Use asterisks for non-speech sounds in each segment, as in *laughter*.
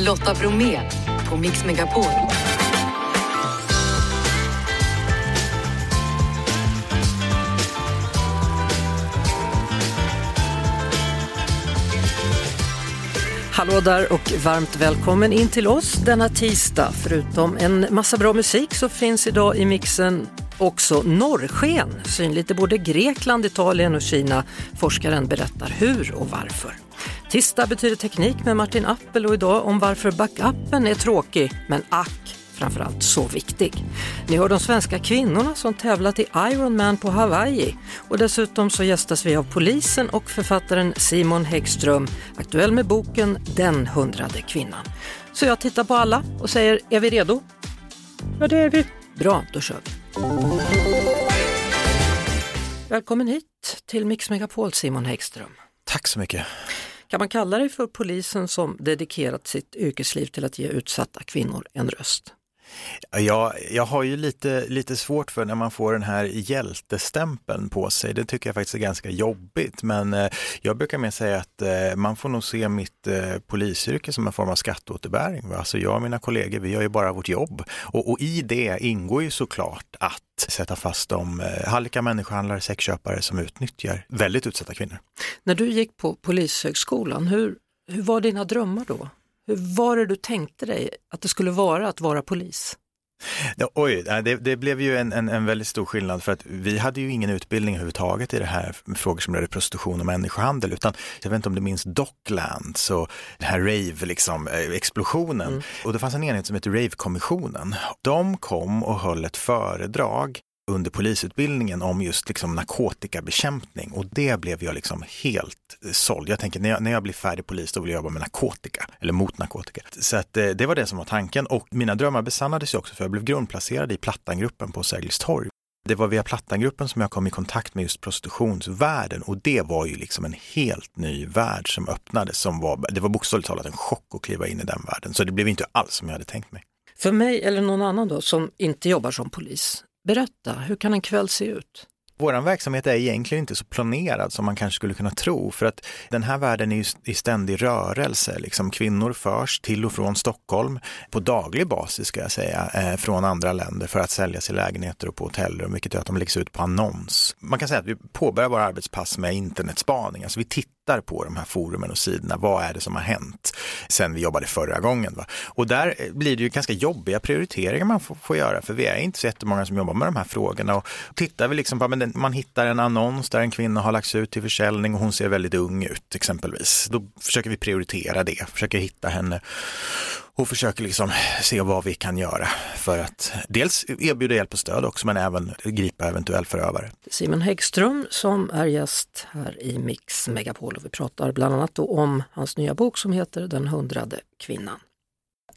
Lotta Bromé på Mix Megapol. Hallå där och varmt välkommen in till oss denna tisdag. Förutom en massa bra musik så finns idag i mixen också norrsken, synligt i både Grekland, Italien och Kina. Forskaren berättar hur och varför. Tisdag betyder teknik med Martin Appel och idag om varför backupen är tråkig, men ack framförallt så viktig. Ni hör de svenska kvinnorna som tävlat i Ironman på Hawaii och dessutom så gästas vi av polisen och författaren Simon Häggström, aktuell med boken Den hundrade kvinnan. Så jag tittar på alla och säger, är vi redo? Ja, det är vi. Bra, då kör vi. Välkommen hit till Mix Megapol, Simon Häggström. Tack så mycket. Kan man kalla dig för polisen som dedikerat sitt yrkesliv till att ge utsatta kvinnor en röst? Jag, jag har ju lite, lite svårt för när man får den här hjältestämpeln på sig. Det tycker jag faktiskt är ganska jobbigt. Men eh, jag brukar mer säga att eh, man får nog se mitt eh, polisyrke som en form av skatteåterbäring. Alltså jag och mina kollegor, vi gör ju bara vårt jobb. Och, och i det ingår ju såklart att sätta fast de hallika människohandlare, sexköpare som utnyttjar väldigt utsatta kvinnor. När du gick på Polishögskolan, hur, hur var dina drömmar då? Hur var det du tänkte dig att det skulle vara att vara polis? Ja, oj, det, det, blev ju en, en, en, väldigt stor skillnad för att vi hade ju ingen utbildning överhuvudtaget i det här frågor som rörde prostitution och människohandel utan jag vet inte om du minns Docklands och den här rave liksom, eh, explosionen. Mm. Och det fanns en enhet som heter Rave-kommissionen. De kom och höll ett föredrag under polisutbildningen om just liksom narkotikabekämpning och det blev jag liksom helt eh, såld. Jag tänker när jag, när jag blir färdig polis då vill jag jobba med narkotika eller mot narkotika. Så att, eh, det var det som var tanken och mina drömmar besannades ju också för jag blev grundplacerad i Plattangruppen på Sergels torg. Det var via Plattangruppen som jag kom i kontakt med just prostitutionsvärlden och det var ju liksom en helt ny värld som öppnades. Som var, det var bokstavligt talat en chock att kliva in i den världen. Så det blev inte alls som jag hade tänkt mig. För mig eller någon annan då som inte jobbar som polis, Berätta, hur kan en kväll se ut? Vår verksamhet är egentligen inte så planerad som man kanske skulle kunna tro för att den här världen är i ständig rörelse. Liksom kvinnor förs till och från Stockholm på daglig basis ska jag säga eh, från andra länder för att säljas i lägenheter och på hotellrum vilket gör att de läggs ut på annons. Man kan säga att vi påbörjar våra arbetspass med internetspaning. Alltså vi tittar tittar på de här forumen och sidorna, vad är det som har hänt sen vi jobbade förra gången? Va? Och där eh, blir det ju ganska jobbiga prioriteringar man får, får göra, för vi är inte så jättemånga som jobbar med de här frågorna. Och tittar vi liksom på, men man hittar en annons där en kvinna har lagts ut till försäljning och hon ser väldigt ung ut exempelvis. Då försöker vi prioritera det, försöker hitta henne och försöker liksom se vad vi kan göra för att dels erbjuda hjälp och stöd också men även gripa eventuell förövare. Simon Häggström som är gäst här i Mix Megapol och vi pratar bland annat om hans nya bok som heter Den hundrade kvinnan.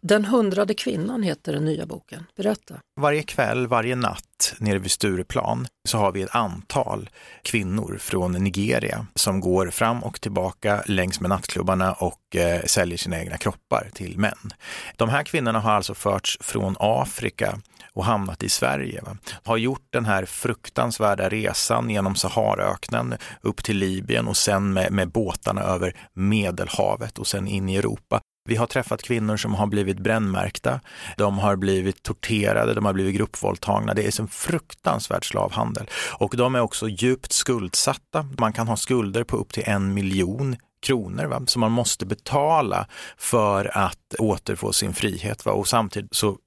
Den hundrade kvinnan heter den nya boken. Berätta. Varje kväll, varje natt nere vid Stureplan så har vi ett antal kvinnor från Nigeria som går fram och tillbaka längs med nattklubbarna och eh, säljer sina egna kroppar till män. De här kvinnorna har alltså förts från Afrika och hamnat i Sverige. Va? Har gjort den här fruktansvärda resan genom Saharaöknen upp till Libyen och sen med, med båtarna över Medelhavet och sen in i Europa. Vi har träffat kvinnor som har blivit brännmärkta, de har blivit torterade, de har blivit gruppvåldtagna. Det är en fruktansvärd slavhandel och de är också djupt skuldsatta. Man kan ha skulder på upp till en miljon kronor va? som man måste betala för att återfå sin frihet. Va? Och samtidigt så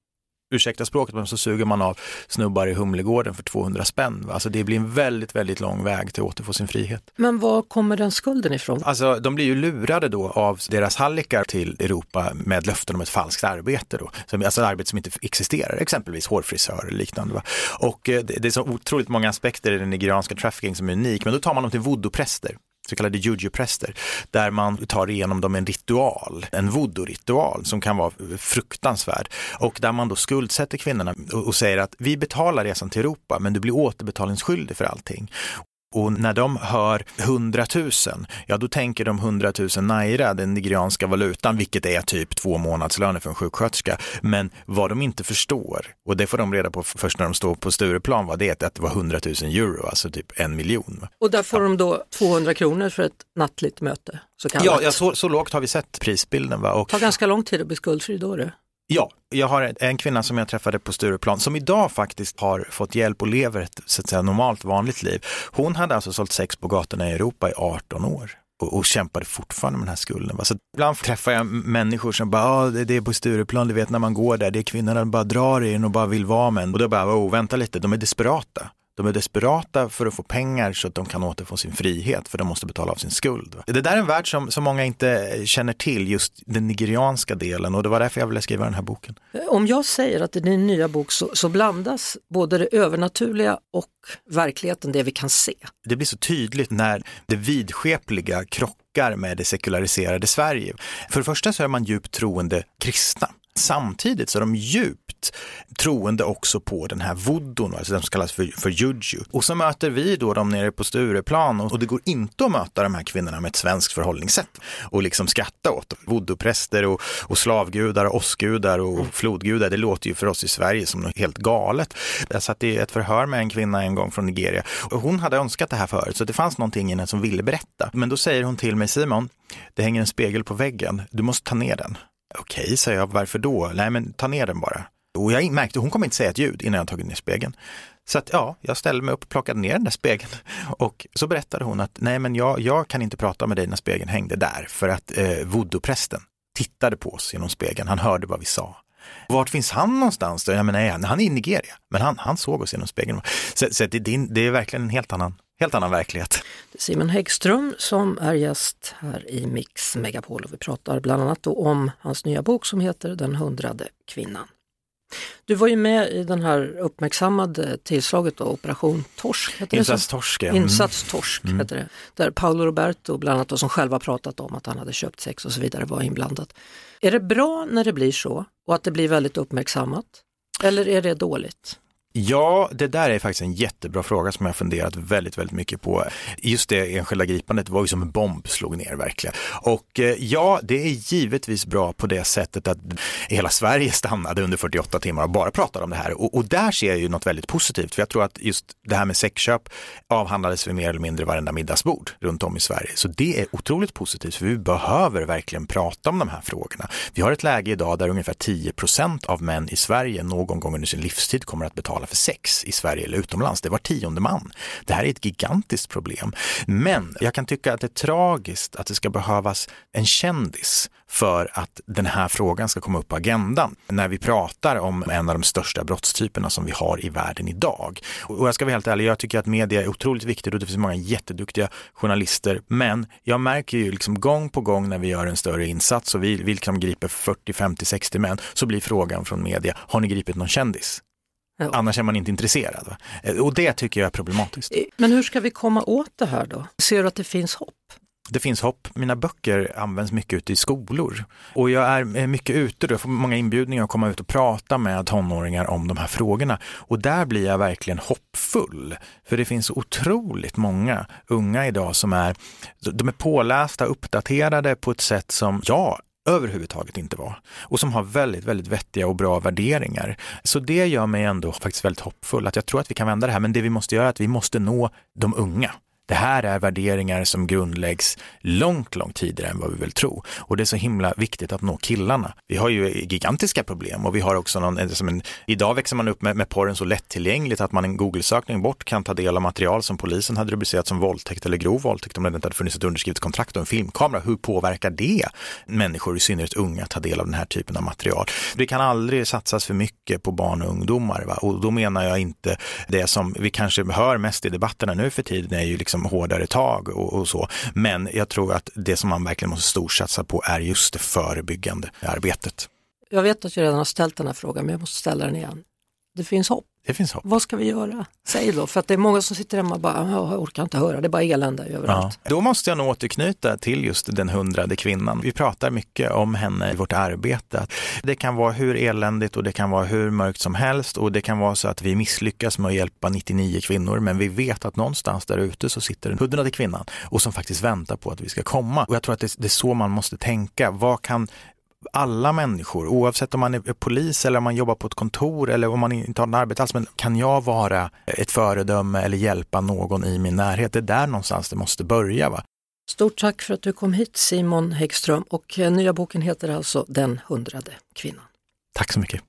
ursäkta språket, men så suger man av snubbar i Humlegården för 200 spänn. Alltså det blir en väldigt, väldigt lång väg till att återfå sin frihet. Men var kommer den skulden ifrån? Alltså de blir ju lurade då av deras hallickar till Europa med löften om ett falskt arbete då. Alltså arbete som inte existerar, exempelvis hårfrisör eller liknande. Va? Och eh, det är så otroligt många aspekter i den nigerianska trafficking som är unik, men då tar man dem till voodoo-präster så kallade juju-präster, där man tar igenom dem en ritual, en voodoo-ritual som kan vara fruktansvärd och där man då skuldsätter kvinnorna och, och säger att vi betalar resan till Europa men du blir återbetalningsskyldig för allting. Och när de hör 100 000, ja då tänker de 100 000 naira, den nigerianska valutan, vilket är typ två månadslöner för en sjuksköterska. Men vad de inte förstår, och det får de reda på först när de står på Stureplan, var det att det var 100 000 euro, alltså typ en miljon. Och där får ja. de då 200 kronor för ett nattligt möte? Så ja, ja så, så lågt har vi sett prisbilden. Va? Och, det tar ganska lång tid att bli skuldfri då? Det. Ja, jag har en kvinna som jag träffade på Stureplan som idag faktiskt har fått hjälp och lever ett så att säga, normalt vanligt liv. Hon hade alltså sålt sex på gatorna i Europa i 18 år och, och kämpade fortfarande med den här skulden. Så ibland träffar jag människor som bara, ah, det, det är på Stureplan, du vet när man går där, det är kvinnorna som bara drar in och bara vill vara med en. Och då bara, oh, vänta lite, de är desperata. De är desperata för att få pengar så att de kan återfå sin frihet för de måste betala av sin skuld. Det där är en värld som, som många inte känner till, just den nigerianska delen och det var därför jag ville skriva den här boken. Om jag säger att i din nya bok så, så blandas både det övernaturliga och verkligheten, det vi kan se. Det blir så tydligt när det vidskepliga krockar med det sekulariserade Sverige. För det första så är man djupt troende kristna. Samtidigt så är de djupt troende också på den här voodoo, alltså den som kallas för, för juju. Och så möter vi då dem nere på Stureplan och, och det går inte att möta de här kvinnorna med ett svenskt förhållningssätt och liksom skratta åt voodoo-präster och, och slavgudar och åskgudar och flodgudar. Det låter ju för oss i Sverige som något helt galet. Jag satt i ett förhör med en kvinna en gång från Nigeria och hon hade önskat det här förut så det fanns någonting i henne som ville berätta. Men då säger hon till mig Simon, det hänger en spegel på väggen, du måste ta ner den. Okej, säger jag, varför då? Nej, men ta ner den bara. Och jag märkte, hon kommer inte säga ett ljud innan jag tagit ner spegeln. Så att ja, jag ställde mig upp och plockade ner den där spegeln. *laughs* Och så berättade hon att nej, men jag, jag kan inte prata med dig när spegeln hängde där, för att eh, voodoo-prästen tittade på oss genom spegeln. Han hörde vad vi sa. Vart finns han någonstans? Då? Jag menar, han är i Nigeria, men han, han såg oss genom spegeln. Så, så det, det, är verkligen en helt annan helt annan verklighet. Simon Häggström som är gäst här i Mix Megapol och vi pratar bland annat om hans nya bok som heter Den hundrade kvinnan. Du var ju med i den här uppmärksammade tillslaget då, Operation Torsk. Insatstorsk. Mm. Insatstorsk mm. heter det. Där Paolo Roberto bland annat, som själva pratat om att han hade köpt sex och så vidare, var inblandat. Är det bra när det blir så och att det blir väldigt uppmärksammat? Eller är det dåligt? Ja, det där är faktiskt en jättebra fråga som jag funderat väldigt, väldigt mycket på. Just det enskilda gripandet var ju som en bomb slog ner verkligen. Och eh, ja, det är givetvis bra på det sättet att hela Sverige stannade under 48 timmar och bara pratade om det här. Och, och där ser jag ju något väldigt positivt, för jag tror att just det här med sexköp avhandlades vid mer eller mindre varenda middagsbord runt om i Sverige. Så det är otroligt positivt, för vi behöver verkligen prata om de här frågorna. Vi har ett läge idag där ungefär 10% av män i Sverige någon gång under sin livstid kommer att betala för sex i Sverige eller utomlands. Det var tionde man. Det här är ett gigantiskt problem. Men jag kan tycka att det är tragiskt att det ska behövas en kändis för att den här frågan ska komma upp på agendan när vi pratar om en av de största brottstyperna som vi har i världen idag. Och jag ska vara helt ärlig, jag tycker att media är otroligt viktigt och det finns många jätteduktiga journalister. Men jag märker ju liksom gång på gång när vi gör en större insats och vi, vi liksom griper 40, 50, 60 män så blir frågan från media, har ni gripit någon kändis? Ja. Annars är man inte intresserad. Va? Och det tycker jag är problematiskt. Eh, men hur ska vi komma åt det här då? Ser du att det finns hopp? Det finns hopp. Mina böcker används mycket ute i skolor och jag är mycket ute. Jag får många inbjudningar att komma ut och prata med tonåringar om de här frågorna och där blir jag verkligen hoppfull. För det finns otroligt många unga idag som är, de är pålästa, uppdaterade på ett sätt som jag överhuvudtaget inte var och som har väldigt, väldigt vettiga och bra värderingar. Så det gör mig ändå faktiskt väldigt hoppfull att jag tror att vi kan vända det här. Men det vi måste göra är att vi måste nå de unga. Det här är värderingar som grundläggs långt, långt tidigare än vad vi vill tro. Och det är så himla viktigt att nå killarna. Vi har ju gigantiska problem och vi har också någon, eh, som en, idag växer man upp med, med porren så lättillgängligt att man en Google-sökning bort kan ta del av material som polisen hade rubricerat som våldtäkt eller grov våldtäkt om det inte hade funnits ett underskrivet kontrakt och en filmkamera. Hur påverkar det människor, i synnerhet unga, att ta del av den här typen av material? Det kan aldrig satsas för mycket på barn och ungdomar va? och då menar jag inte det som vi kanske hör mest i debatterna nu för tiden är ju liksom liksom hårdare tag och, och, så. Men jag tror att det som man verkligen måste storsatsa på är just det förebyggande arbetet. Jag vet att jag redan har ställt den här frågan men jag måste ställa den igen det finns hopp. Det finns hopp. Vad ska vi göra? Säg då, för att det är många som sitter hemma och bara, jag orkar inte höra, det är bara elände överallt. Ja. Då måste jag nog återknyta till just den hundrade kvinnan. Vi pratar mycket om henne i vårt arbete. Det kan vara hur eländigt och det kan vara hur mörkt som helst och det kan vara så att vi misslyckas med att hjälpa 99 kvinnor men vi vet att någonstans där ute så sitter den hundrade kvinnan och som faktiskt väntar på att vi ska komma. Och jag tror att det, det är så man måste tänka. Vad kan alla människor, oavsett om man är polis eller om man jobbar på ett kontor eller om man inte har en arbete alls, men kan jag vara ett föredöme eller hjälpa någon i min närhet? Det är där någonstans det måste börja. Va? Stort tack för att du kom hit Simon Häggström och eh, nya boken heter alltså Den hundrade kvinnan. Tack så mycket.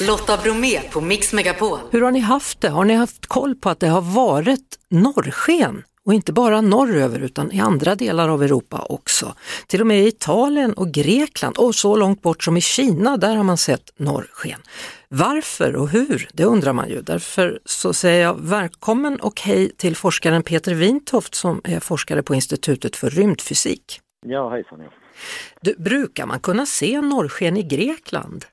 Lotta Bromé på Mix Megapol. Hur har ni haft det? Har ni haft koll på att det har varit norrsken och inte bara norröver utan i andra delar av Europa också. Till och med i Italien och Grekland och så långt bort som i Kina, där har man sett norrsken. Varför och hur? Det undrar man ju. Därför så säger jag välkommen och hej till forskaren Peter Wintoft som är forskare på Institutet för rymdfysik. Ja, hejsan. Ja. Du, brukar man kunna se norrsken i Grekland?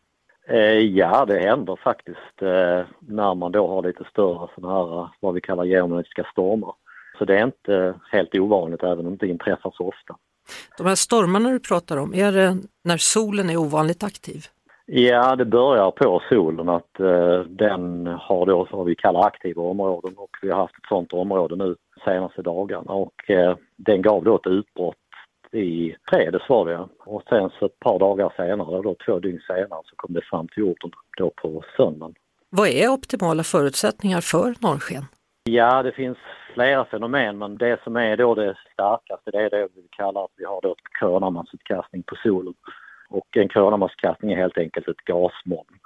Eh, ja, det händer faktiskt eh, när man då har lite större sådana här, vad vi kallar geomagnetisk stormar. Så det är inte helt ovanligt även om det inträffar så ofta. De här stormarna du pratar om, är det när solen är ovanligt aktiv? Ja, det börjar på solen att eh, den har då vad vi kallar aktiva områden och vi har haft ett sådant område nu senaste dagarna och eh, den gav då ett utbrott i fredags var det och sen så ett par dagar senare, då två dygn senare, så kom det fram till jorden då på söndagen. Vad är optimala förutsättningar för norrsken? Ja, det finns flera fenomen men det som är då det starkaste det är det vi kallar att vi har då ett på solen. Och en koronamassuttkastning är helt enkelt ett gasmoln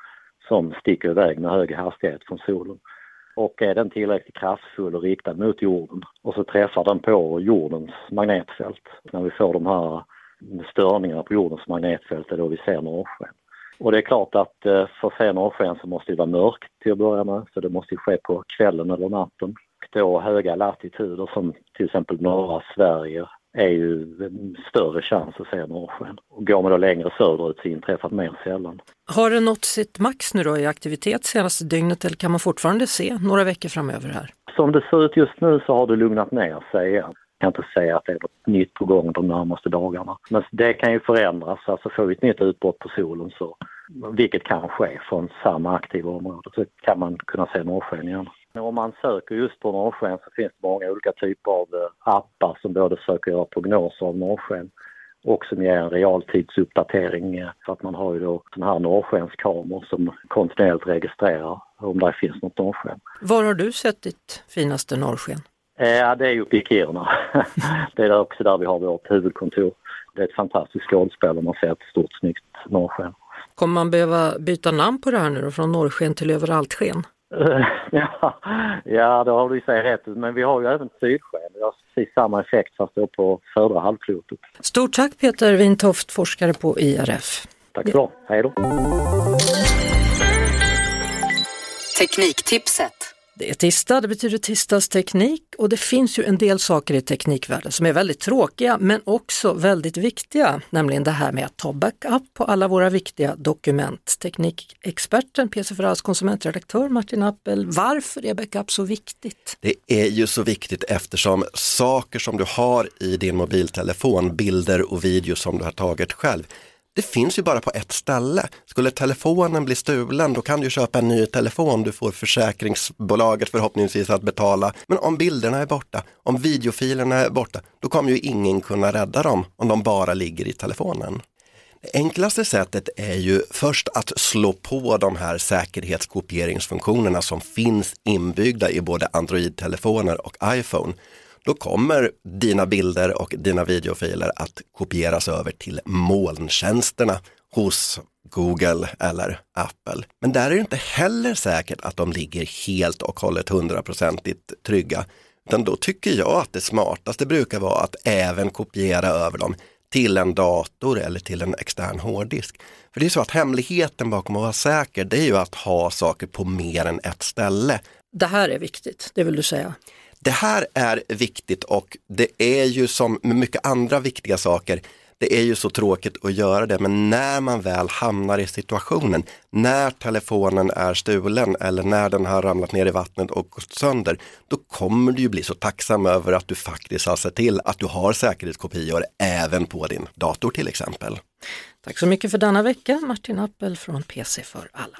som sticker iväg med hög hastighet från solen. Och är den tillräckligt kraftfull och riktad mot jorden och så träffar den på jordens magnetfält. När vi får de här störningarna på jordens magnetfält det är då vi ser norrsken. Och det är klart att eh, för att se norrsken så måste det vara mörkt till att börja med, så det måste ske på kvällen eller natten då höga latituder som till exempel norra Sverige är ju större chans att se norrsken. Och går man då längre söderut så inträffar det mer sällan. Har det nått sitt max nu då i aktivitet senaste dygnet eller kan man fortfarande se några veckor framöver här? Som det ser ut just nu så har det lugnat ner sig igen. Jag kan inte säga att det är något nytt på gång de närmaste dagarna. Men det kan ju förändras, alltså får vi ett nytt utbrott på solen så, vilket kan ske från samma aktiva område, så kan man kunna se norrsken igen. Om man söker just på norrsken så finns det många olika typer av eh, appar som både försöker göra prognoser av norrsken och som ger en realtidsuppdatering. För att man har ju då sådana här norrskenskameror som kontinuerligt registrerar om det finns något norrsken. Var har du sett ditt finaste norrsken? Eh, ja, det är ju uppe i Kiruna. *laughs* det är också där vi har vårt huvudkontor. Det är ett fantastiskt skådespel om man ser ett stort snyggt norrsken. Kommer man behöva byta namn på det här nu då, från norrsken till överallt-sken? *laughs* ja, ja, då har du sig rätt. Men vi har ju även sydsken. Vi har precis samma effekt fast då på södra halvklotet. Stort tack Peter Wintoft, forskare på IRF. Tack så ja. Hej då. Tekniktipset. Det är tisdag, det betyder tisdagsteknik och det finns ju en del saker i teknikvärlden som är väldigt tråkiga men också väldigt viktiga, nämligen det här med att ta backup på alla våra viktiga dokument. Teknikexperten, PC Ferrars konsumentredaktör Martin Appel, varför är backup så viktigt? Det är ju så viktigt eftersom saker som du har i din mobiltelefon, bilder och videos som du har tagit själv, det finns ju bara på ett ställe. Skulle telefonen bli stulen då kan du köpa en ny telefon, du får försäkringsbolaget förhoppningsvis att betala. Men om bilderna är borta, om videofilerna är borta, då kommer ju ingen kunna rädda dem om de bara ligger i telefonen. Det enklaste sättet är ju först att slå på de här säkerhetskopieringsfunktionerna som finns inbyggda i både Android-telefoner och iPhone då kommer dina bilder och dina videofiler att kopieras över till molntjänsterna hos Google eller Apple. Men där är det inte heller säkert att de ligger helt och hållet hundraprocentigt trygga. Utan då tycker jag att det smartaste brukar vara att även kopiera över dem till en dator eller till en extern hårddisk. För det är så att hemligheten bakom att vara säker, det är ju att ha saker på mer än ett ställe. Det här är viktigt, det vill du säga? Det här är viktigt och det är ju som med mycket andra viktiga saker, Det är ju så tråkigt att göra det, men när man väl hamnar i situationen, när telefonen är stulen eller när den har ramlat ner i vattnet och gått sönder, då kommer du ju bli så tacksam över att du faktiskt har sett till att du har säkerhetskopior även på din dator till exempel. Tack så mycket för denna vecka, Martin Appel från PC för alla.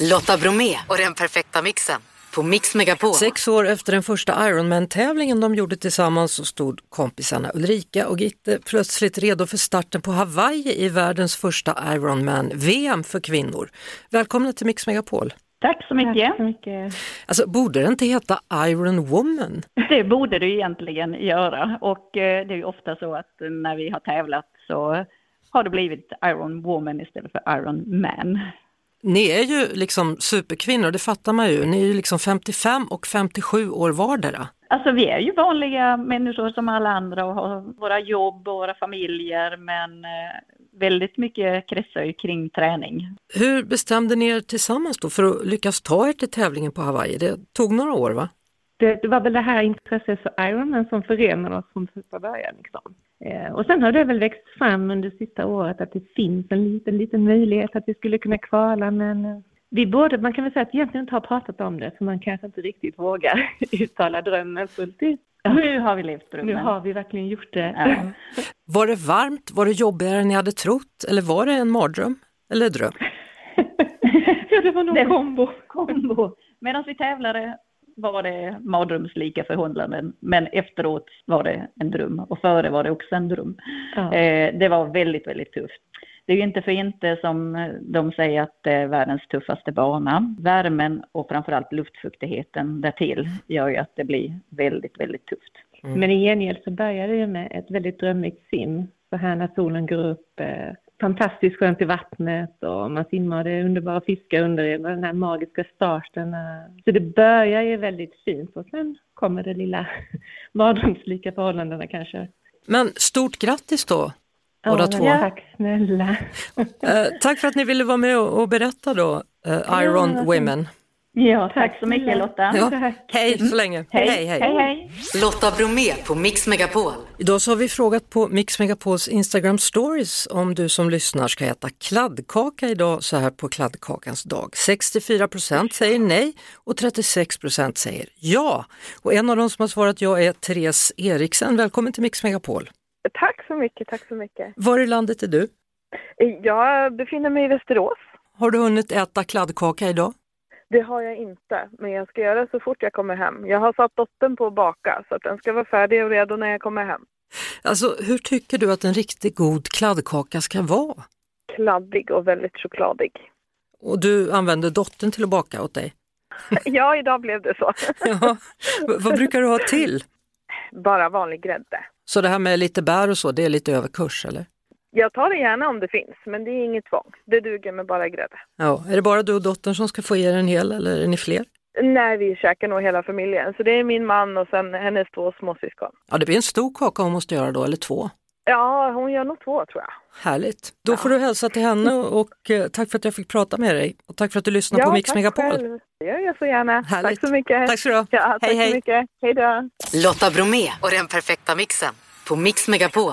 Lotta Bromé och den perfekta mixen på Mix Megapol. Sex år efter den första Ironman-tävlingen de gjorde tillsammans så stod kompisarna Ulrika och Gitte plötsligt redo för starten på Hawaii i världens första Ironman-VM för kvinnor. Välkomna till Mix Megapol. Tack så mycket. Tack så mycket. Alltså, borde det inte heta Iron Woman? Det borde det egentligen göra och eh, det är ju ofta så att när vi har tävlat så har det blivit Iron Woman istället för Iron Man. Ni är ju liksom superkvinnor, det fattar man ju. Ni är ju liksom 55 och 57 år vardera. Alltså vi är ju vanliga människor som alla andra och har våra jobb och våra familjer men eh, väldigt mycket kretsar ju kring träning. Hur bestämde ni er tillsammans då för att lyckas ta er till tävlingen på Hawaii? Det tog några år va? Det, det var väl det här intresset för Ironman som förenade oss från första början. Liksom. Eh, och sen har det väl växt fram under sista året att det finns en liten, liten möjlighet att vi skulle kunna kvala men eh, vi både, man kan väl säga att egentligen inte har pratat om det för man kanske inte riktigt vågar *laughs* uttala drömmen fullt ut. Nu har vi levt drömmen. Nu har vi verkligen gjort det. Ja. *laughs* Var det varmt? Var det jobbigare än ni hade trott? Eller var det en mardröm? Eller dröm? *laughs* ja, det var nog Det- kombo. kombo. Medan vi tävlade var det mardrömslika förhållanden men efteråt var det en dröm och före var det också en dröm. Ja. Eh, det var väldigt, väldigt tufft. Det är ju inte för inte som eh, de säger att det är världens tuffaste bana. Värmen och framförallt luftfuktigheten därtill gör ju att det blir väldigt, väldigt tufft. Men i gengäld så började det med ett väldigt drömmigt sim. Så här när solen går upp, eh, fantastiskt skönt i vattnet och man är underbara fiskar under det, den här magiska starten. Så det börjar ju väldigt fint och sen kommer det lilla *laughs* mardrömslika förhållandena kanske. Men stort grattis då båda Ja, två. Tack snälla. Eh, tack för att ni ville vara med och, och berätta då, eh, Iron Ja, Women. Ja, tack, så mycket. Lotta. Ja. Tack. Hej så länge. Hej, hej. hej. hej. Lotta Bromé på Mix Megapol. Idag så har vi frågat på Mix Megapols Instagram stories om du som lyssnar ska äta kladdkaka idag så här på kladdkakans dag. 64% säger nej och 36% säger ja. Och en av de som har svarat ja är Therese Eriksen. Välkommen till Mix Megapol. Tack så mycket, tack så mycket. Var i landet är du? Jag befinner mig i Västerås. Har du hunnit äta kladdkaka idag? Det har jag inte, men jag ska göra så fort jag kommer hem. Jag har satt dottern på att baka så att den ska vara färdig och redo när jag kommer hem. Alltså hur tycker du att en riktigt god kladdkaka ska vara? Kladdig och väldigt chokladig. Och du använder dottern till att baka åt dig? *laughs* Ja, idag blev det så. *laughs* Ja. Vad brukar du ha till? Bara vanlig grädde. Så det här med lite bär och så, det är lite överkurs eller? Jag tar det gärna om det finns, men det är inget tvång. Det duger med bara grädde. Ja, är det bara du och dottern som ska få i er en hel eller är ni fler? Nej, vi käkar nog hela familjen. Så det är min man och sen hennes två småsyskon. Ja, det blir en stor kaka hon måste göra då, eller två. Ja, hon gör nog två tror jag. Härligt. Då får du hälsa till henne och eh, tack för att jag fick prata med dig. Och tack för att du lyssnar på Mix tack Megapol. själv. Det gör jag så gärna. Härligt. Tack så mycket. Tack ska du ha. Ja, tack Hej, hej. så mycket. Hej då. Lotta Bromé och den perfekta mixen på Mix Megapol.